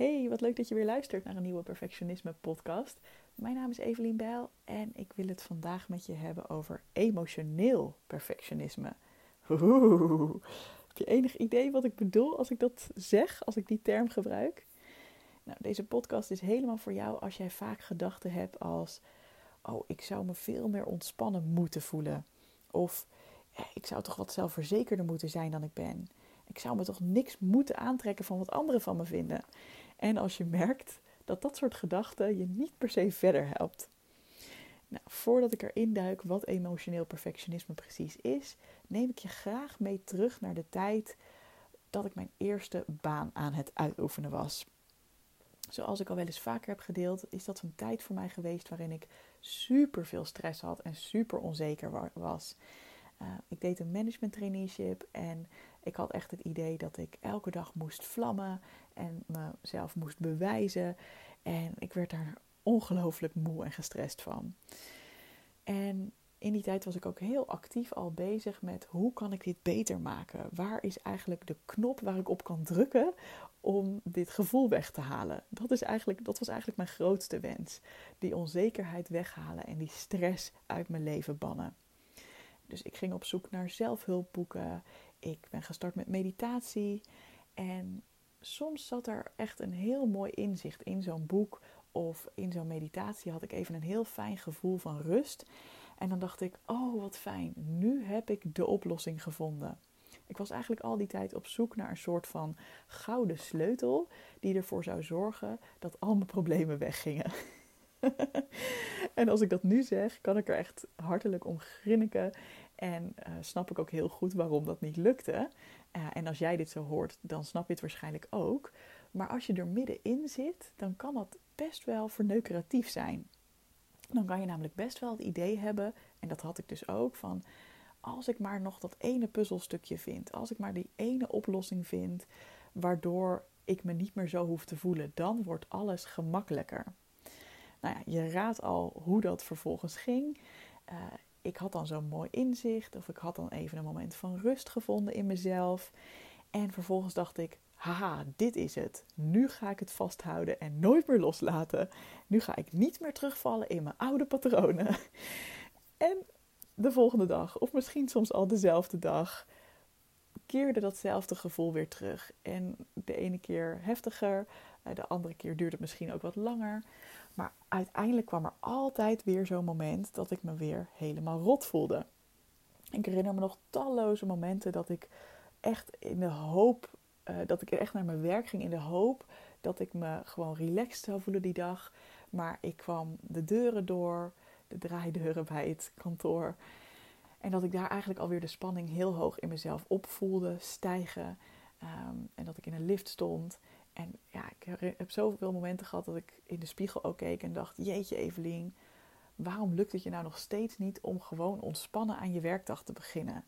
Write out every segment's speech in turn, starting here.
Hey, wat leuk dat je weer luistert naar een nieuwe Perfectionisme podcast. Mijn naam is Evelien Bijl en ik wil het vandaag met je hebben over emotioneel perfectionisme. Oeh, heb je enig idee wat ik bedoel als ik dat zeg, als ik die term gebruik? Nou, deze podcast is helemaal voor jou als jij vaak gedachten hebt als: Oh, ik zou me veel meer ontspannen moeten voelen. Of ik zou toch wat zelfverzekerder moeten zijn dan ik ben. Ik zou me toch niks moeten aantrekken van wat anderen van me vinden. En als je merkt dat dat soort gedachten je niet per se verder helpt. Nou, voordat ik erin duik wat emotioneel perfectionisme precies is, neem ik je graag mee terug naar de tijd dat ik mijn eerste baan aan het uitoefenen was. Zoals ik al wel eens vaker heb gedeeld, is dat een tijd voor mij geweest waarin ik super veel stress had en super onzeker was. Uh, ik deed een management traineeship en ik had echt het idee dat ik elke dag moest vlammen en mezelf moest bewijzen. En ik werd daar ongelooflijk moe en gestrest van. En in die tijd was ik ook heel actief al bezig met hoe kan ik dit beter maken? Waar is eigenlijk de knop waar ik op kan drukken om dit gevoel weg te halen? Dat, is eigenlijk, dat was eigenlijk mijn grootste wens. Die onzekerheid weghalen en die stress uit mijn leven bannen. Dus ik ging op zoek naar zelfhulpboeken. Ik ben gestart met meditatie. En soms zat er echt een heel mooi inzicht in zo'n boek of in zo'n meditatie. Had ik even een heel fijn gevoel van rust. En dan dacht ik: Oh, wat fijn, nu heb ik de oplossing gevonden. Ik was eigenlijk al die tijd op zoek naar een soort van gouden sleutel die ervoor zou zorgen dat al mijn problemen weggingen. en als ik dat nu zeg, kan ik er echt hartelijk om grinniken. En uh, snap ik ook heel goed waarom dat niet lukte. Uh, en als jij dit zo hoort, dan snap je het waarschijnlijk ook. Maar als je er middenin zit, dan kan dat best wel verneukeratief zijn. Dan kan je namelijk best wel het idee hebben, en dat had ik dus ook, van als ik maar nog dat ene puzzelstukje vind, als ik maar die ene oplossing vind, waardoor ik me niet meer zo hoef te voelen, dan wordt alles gemakkelijker. Nou ja, je raadt al hoe dat vervolgens ging. Uh, ik had dan zo'n mooi inzicht, of ik had dan even een moment van rust gevonden in mezelf. En vervolgens dacht ik: haha, dit is het. Nu ga ik het vasthouden en nooit meer loslaten. Nu ga ik niet meer terugvallen in mijn oude patronen. En de volgende dag, of misschien soms al dezelfde dag, keerde datzelfde gevoel weer terug. En de ene keer heftiger, eh, de andere keer duurde het misschien ook wat langer. Maar uiteindelijk kwam er altijd weer zo'n moment dat ik me weer helemaal rot voelde. Ik herinner me nog talloze momenten dat ik echt in de hoop, uh, dat ik echt naar mijn werk ging in de hoop dat ik me gewoon relaxed zou voelen die dag. Maar ik kwam de deuren door, de draaideuren bij het kantoor. En dat ik daar eigenlijk alweer de spanning heel hoog in mezelf opvoelde stijgen. Ehm, en dat ik in een lift stond. En ja, ik heb zoveel momenten gehad dat ik in de spiegel ook keek en dacht: Jeetje, Evelien, waarom lukt het je nou nog steeds niet om gewoon ontspannen aan je werkdag te beginnen?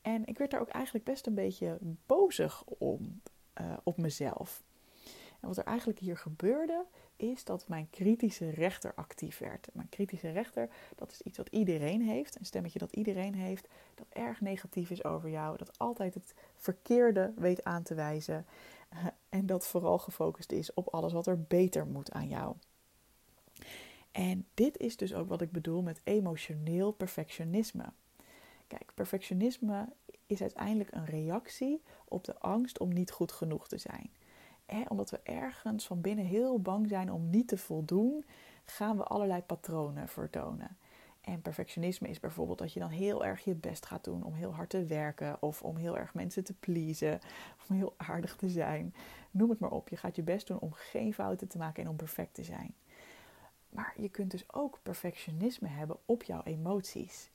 En ik werd daar ook eigenlijk best een beetje bozig om uh, op mezelf. En wat er eigenlijk hier gebeurde, is dat mijn kritische rechter actief werd. Mijn kritische rechter, dat is iets wat iedereen heeft, een stemmetje dat iedereen heeft, dat erg negatief is over jou, dat altijd het verkeerde weet aan te wijzen en dat vooral gefocust is op alles wat er beter moet aan jou. En dit is dus ook wat ik bedoel met emotioneel perfectionisme. Kijk, perfectionisme is uiteindelijk een reactie op de angst om niet goed genoeg te zijn. Omdat we ergens van binnen heel bang zijn om niet te voldoen, gaan we allerlei patronen vertonen. En perfectionisme is bijvoorbeeld dat je dan heel erg je best gaat doen om heel hard te werken of om heel erg mensen te pleasen of om heel aardig te zijn. Noem het maar op. Je gaat je best doen om geen fouten te maken en om perfect te zijn. Maar je kunt dus ook perfectionisme hebben op jouw emoties.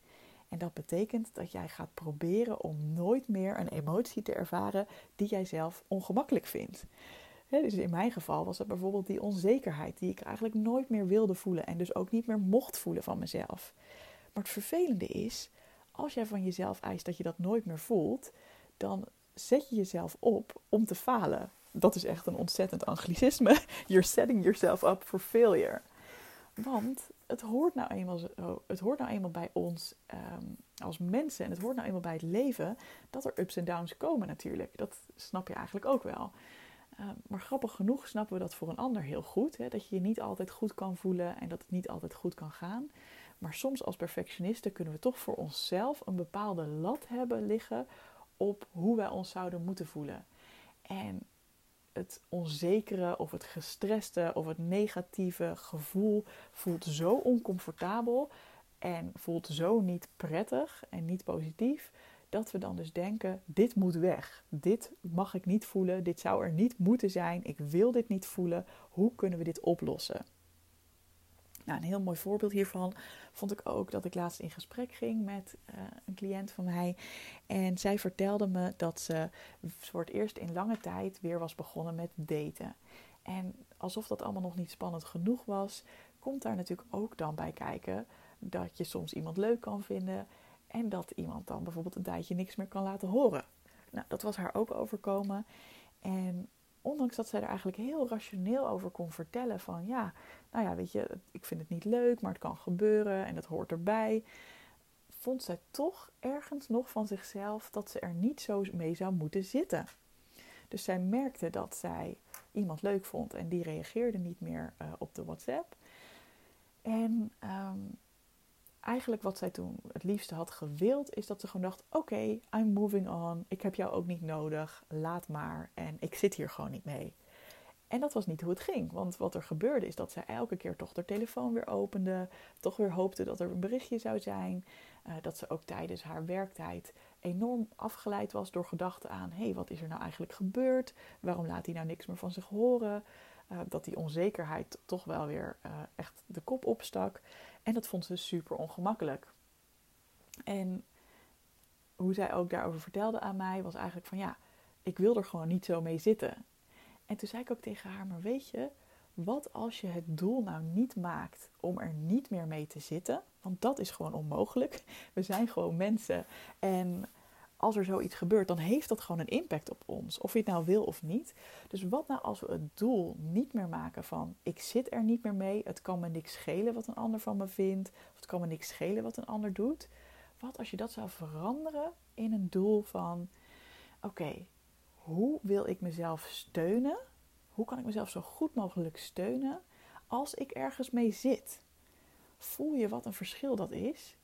En dat betekent dat jij gaat proberen om nooit meer een emotie te ervaren die jij zelf ongemakkelijk vindt dus in mijn geval was het bijvoorbeeld die onzekerheid die ik eigenlijk nooit meer wilde voelen en dus ook niet meer mocht voelen van mezelf. Maar het vervelende is, als jij van jezelf eist dat je dat nooit meer voelt, dan zet je jezelf op om te falen. Dat is echt een ontzettend anglicisme. You're setting yourself up for failure. Want het hoort nou eenmaal, zo, het hoort nou eenmaal bij ons ehm, als mensen en het hoort nou eenmaal bij het leven dat er ups en downs komen natuurlijk. Dat snap je eigenlijk ook wel. Uh, maar grappig genoeg snappen we dat voor een ander heel goed. Hè? Dat je je niet altijd goed kan voelen en dat het niet altijd goed kan gaan. Maar soms als perfectionisten kunnen we toch voor onszelf een bepaalde lat hebben liggen op hoe wij ons zouden moeten voelen. En het onzekere of het gestreste of het negatieve gevoel voelt zo oncomfortabel en voelt zo niet prettig en niet positief, dat we dan dus denken: dit moet weg. Dit mag ik niet voelen. Dit zou er niet moeten zijn. Ik wil dit niet voelen. Hoe kunnen we dit oplossen? Nou, een heel mooi voorbeeld hiervan vond ik ook dat ik laatst in gesprek ging met uh, een cliënt van mij. En zij vertelde me dat ze voor het eerst in lange tijd weer was begonnen met daten. En alsof dat allemaal nog niet spannend genoeg was, komt daar natuurlijk ook dan bij kijken dat je soms iemand leuk kan vinden en dat iemand dan bijvoorbeeld een tijdje niks meer kan laten horen. Nou, dat was haar ook overkomen. En ondanks dat zij er eigenlijk heel rationeel over kon vertellen van ja, nou ja, weet je, ik vind het niet leuk, maar het kan gebeuren en het hoort erbij, vond zij toch ergens nog van zichzelf dat ze er niet zo mee zou moeten zitten. Dus zij merkte dat zij iemand leuk vond en die reageerde niet meer uh, op de WhatsApp. En um, eigenlijk wat zij toen het liefste had gewild, is dat ze gewoon dacht: Oké, I'm moving on. Ik heb jou ook niet nodig. Laat maar. En ik zit hier gewoon niet mee. En dat was niet hoe het ging. Want wat er gebeurde is dat zij elke keer toch haar telefoon weer opende. Toch weer hoopte dat er een berichtje zou zijn. Uh, dat ze ook tijdens haar werktijd enorm afgeleid was door gedachten aan: hé, hey, wat is er nou eigenlijk gebeurd? Waarom laat hij nou niks meer van zich horen? Uh, dat die onzekerheid toch wel weer uh, echt de kop opstak. En dat vond ze super ongemakkelijk. En hoe zij ook daarover vertelde aan mij, was eigenlijk van ja, ik wil er gewoon niet zo mee zitten. En toen zei ik ook tegen haar, maar weet je, wat als je het doel nou niet maakt om er niet meer mee te zitten? Want dat is gewoon onmogelijk. We zijn gewoon mensen. En als er zoiets gebeurt, dan heeft dat gewoon een impact op ons. Of je het nou wil of niet. Dus wat nou als we het doel niet meer maken van ik zit er niet meer mee. Het kan me niks schelen wat een ander van me vindt. Of het kan me niks schelen wat een ander doet. Wat als je dat zou veranderen in een doel van oké, hoe wil ik mezelf steunen? Hoe kan ik mezelf zo goed mogelijk steunen als ik ergens mee zit? Voel je wat een verschil dat is?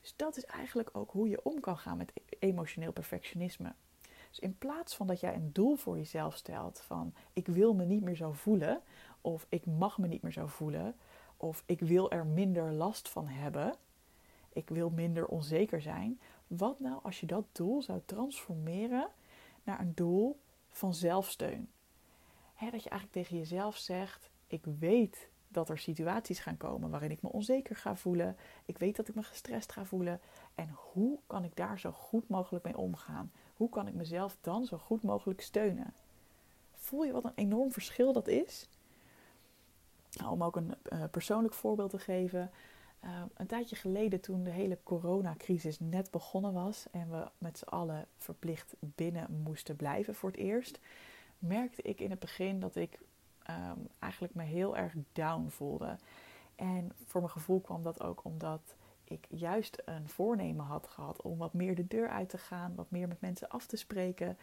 Dus dat is eigenlijk ook hoe je om kan gaan met emotioneel perfectionisme. Dus in plaats van dat jij een doel voor jezelf stelt van ik wil me niet meer zo voelen, of ik mag me niet meer zo voelen, of ik wil er minder last van hebben, ik wil minder onzeker zijn. Wat nou als je dat doel zou transformeren naar een doel van zelfsteun? dat je eigenlijk tegen jezelf zegt: Ik weet dat er situaties gaan komen waarin ik me onzeker ga voelen. Ik weet dat ik me gestrest ga voelen. En hoe kan ik daar zo goed mogelijk mee omgaan? Hoe kan ik mezelf dan zo goed mogelijk steunen? Voel je wat een enorm verschil dat is? Nou, om ook een uh, persoonlijk voorbeeld te geven. Uh, een tijdje geleden, toen de hele coronacrisis net begonnen was en we met z'n allen verplicht binnen moesten blijven voor het eerst, merkte ik in het begin dat ik um, eigenlijk me heel erg down voelde. En voor mijn gevoel kwam dat ook omdat ik juist een voornemen had gehad om wat meer de deur uit te gaan, wat meer met mensen af te spreken.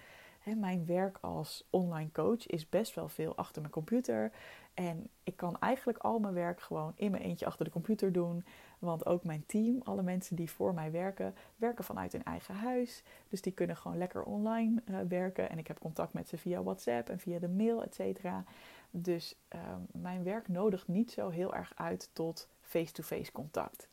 Mijn werk als online coach is best wel veel achter mijn computer. En ik kan eigenlijk al mijn werk gewoon in mijn eentje achter de computer doen. Want ook mijn team, alle mensen die voor mij werken, werken vanuit hun eigen huis. Dus die kunnen gewoon lekker online uh, werken. En ik heb contact met ze via WhatsApp en via de mail, et cetera. Dus um, mijn werk nodigt niet zo heel erg uit tot face-to-face contact.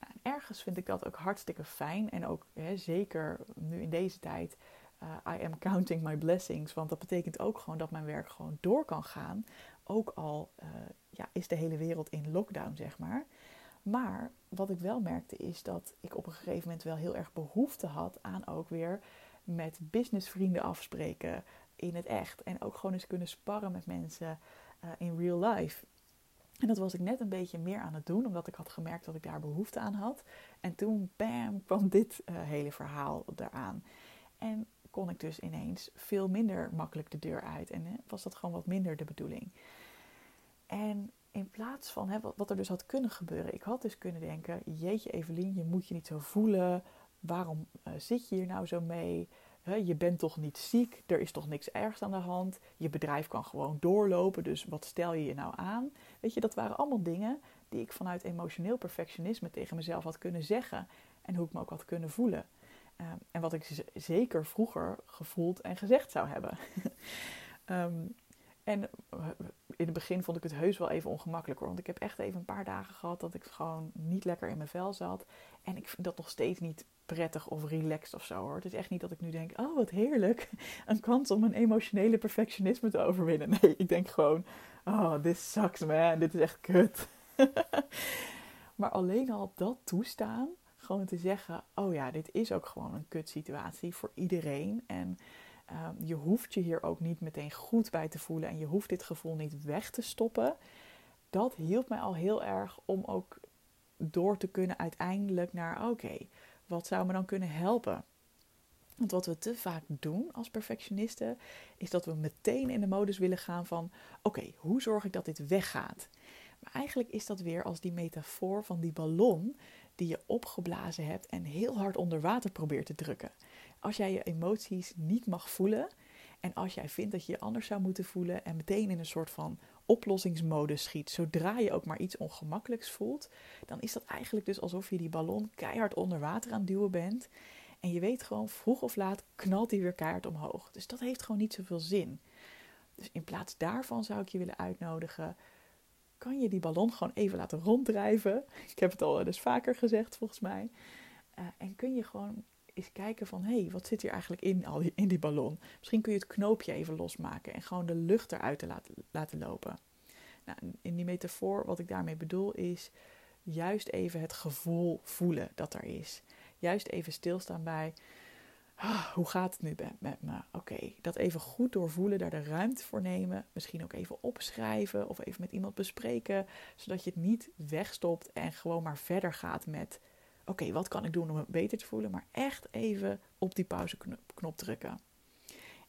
Nou, ergens vind ik dat ook hartstikke fijn. En ook hè, zeker nu in deze tijd. Uh, I am counting my blessings. Want dat betekent ook gewoon dat mijn werk gewoon door kan gaan. Ook al uh, ja, is de hele wereld in lockdown, zeg maar. Maar wat ik wel merkte is dat ik op een gegeven moment wel heel erg behoefte had aan ook weer met businessvrienden afspreken in het echt. En ook gewoon eens kunnen sparren met mensen uh, in real life. En dat was ik net een beetje meer aan het doen, omdat ik had gemerkt dat ik daar behoefte aan had. En toen, bam, kwam dit uh, hele verhaal eraan. En kon ik dus ineens veel minder makkelijk de deur uit. En was dat gewoon wat minder de bedoeling. En in plaats van hè, wat, er dus had kunnen gebeuren, ik had dus kunnen denken: Jeetje, Evelien, je moet je niet zo voelen. Waarom zit je hier nou zo mee? Je bent toch niet ziek, er is toch niks ergs aan de hand, je bedrijf kan gewoon doorlopen, dus wat stel je je nou aan? Weet je, dat waren allemaal dingen die ik vanuit emotioneel perfectionisme tegen mezelf had kunnen zeggen en hoe ik me ook had kunnen voelen. Ehm, en wat ik zeker vroeger gevoeld en gezegd zou hebben. um, en eh, in het begin vond ik het heus wel even ongemakkelijk hoor. Want ik heb echt even een paar dagen gehad dat ik gewoon niet lekker in mijn vel zat. En ik vind dat nog steeds niet prettig of relaxed of zo hoor. Het is echt niet dat ik nu denk, oh wat heerlijk. Een kans om mijn emotionele perfectionisme te overwinnen. Nee, ik denk gewoon, oh this sucks man. Dit is echt kut. maar alleen al dat toestaan, gewoon te zeggen, oh ja, dit is ook gewoon een kut situatie voor iedereen. En Ehm, je hoeft je hier ook niet meteen goed bij te voelen en je hoeft dit gevoel niet weg te stoppen. Dat hielp mij al heel erg om ook door te kunnen uiteindelijk naar oké, wat zou me dan kunnen helpen? Want wat we te vaak doen als perfectionisten, is dat we meteen in de modus willen gaan van: oké, hoe zorg ik dat dit weggaat? Maar eigenlijk is dat weer als die metafoor van die ballon die je opgeblazen hebt en heel hard onder water probeert te drukken als jij je emoties niet mag voelen en als jij vindt dat je je anders zou moeten voelen en meteen in een soort van oplossingsmodus schiet, zodra je ook maar iets ongemakkelijks voelt, dan is dat eigenlijk dus alsof je die ballon keihard onder water aan het duwen bent. En je weet gewoon, vroeg of laat knalt die weer keihard omhoog. Dus dat heeft gewoon niet zoveel zin. Dus in plaats daarvan zou ik je willen uitnodigen, kan je die ballon gewoon even laten ronddrijven. Ik heb het al dus vaker gezegd volgens mij. Uh, en kun je gewoon eens kijken van, hé, hey, wat zit hier eigenlijk in, al die, in die ballon? Misschien kun je het knoopje even losmaken en gewoon de lucht eruit te laten, laten lopen. Nou, in die metafoor, wat ik daarmee bedoel, is juist even het gevoel voelen dat er is. Juist even stilstaan bij, ah, hoe gaat het nu met me? Oké, dat even goed doorvoelen, daar de ruimte voor nemen. Misschien ook even opschrijven of even met iemand bespreken, zodat je het niet wegstopt en gewoon maar verder gaat met oké, wat kan ik doen om me beter te voelen? Maar echt even op die pauzeknop drukken.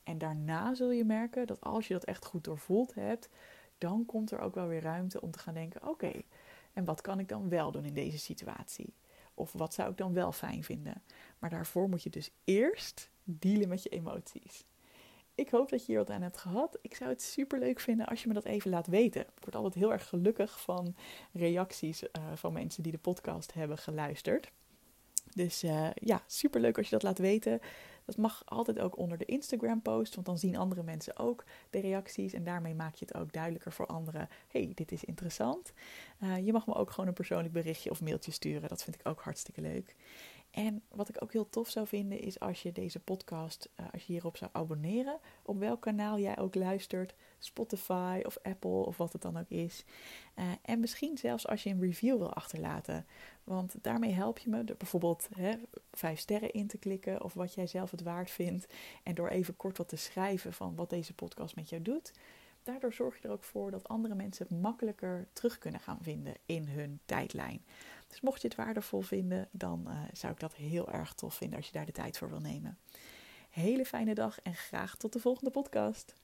En daarna zul je merken dat als je dat echt goed doorvoeld hebt, dan komt er ook wel weer ruimte om te gaan denken: oké, en wat kan ik dan wel doen in deze situatie? Of wat zou ik dan wel fijn vinden? Maar daarvoor moet je dus eerst dealen met je emoties. Ik hoop dat je hier wat aan hebt gehad. Ik zou het super leuk vinden als je me dat even laat weten. Ik word altijd heel erg gelukkig van reacties uh, van mensen die de podcast hebben geluisterd. Dus uh, ja, super leuk als je dat laat weten. Dat mag altijd ook onder de Instagram post, want dan zien andere mensen ook de reacties en daarmee maak je het ook duidelijker voor anderen. hey, dit is interessant. Uh, je mag me ook gewoon een persoonlijk berichtje of mailtje sturen. Dat vind ik ook hartstikke leuk. En wat ik ook heel tof zou vinden is als je deze podcast, uh, als je hierop zou abonneren, op welk kanaal jij ook luistert, Spotify of Apple of wat het dan ook is. Uh, en misschien zelfs als je een review wil achterlaten. Want daarmee help je me door bijvoorbeeld hè, vijf sterren in te klikken of wat jij zelf het waard vindt. En door even kort wat te schrijven van wat deze podcast met jou doet. Daardoor zorg je er ook voor dat andere mensen het makkelijker terug kunnen gaan vinden in hun tijdlijn. Dus mocht je het waardevol vinden, dan uh, zou ik dat heel erg tof vinden als je daar de tijd voor wil nemen. Hele fijne dag en graag tot de volgende podcast.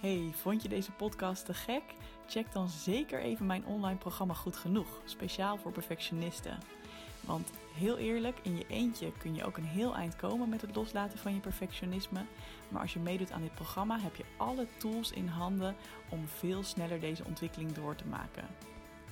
Hey, vond je deze podcast te gek? Check dan zeker even mijn online programma Goed Genoeg, speciaal voor perfectionisten. Want heel eerlijk, in je eentje kun je ook een heel eind komen met het loslaten van je perfectionisme. Maar als je meedoet aan dit programma, heb je alle tools in handen om veel sneller deze ontwikkeling door te maken.